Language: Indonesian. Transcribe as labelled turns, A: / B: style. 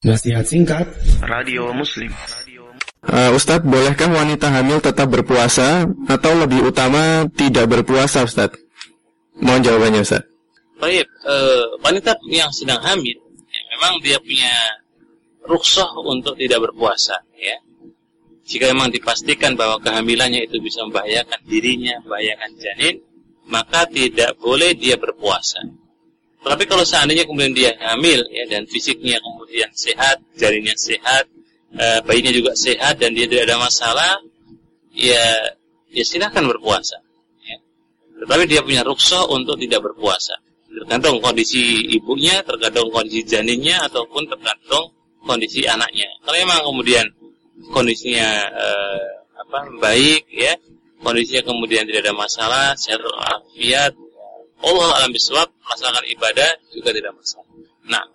A: Nasihat singkat
B: Radio Muslim
C: Uh, Ustadz, bolehkah wanita hamil tetap berpuasa atau lebih utama tidak berpuasa, Ustadz? Mohon jawabannya, Ustadz.
D: Baik, uh, wanita yang sedang hamil, ya, memang dia punya rukshoh untuk tidak berpuasa, ya. Jika memang dipastikan bahwa kehamilannya itu bisa membahayakan dirinya, membahayakan janin, maka tidak boleh dia berpuasa. Tapi kalau seandainya kemudian dia hamil, ya, dan fisiknya kemudian sehat, jarinnya sehat, e, bayinya juga sehat dan dia tidak ada masalah, ya ya silahkan berpuasa. Ya. Tetapi dia punya rukso untuk tidak berpuasa. Tergantung kondisi ibunya, tergantung kondisi janinnya, ataupun tergantung kondisi anaknya. Kalau memang kemudian kondisinya e, apa baik, ya kondisinya kemudian tidak ada masalah, sehat walafiat, Allah alam biswab, masalah ibadah juga tidak masalah. Nah,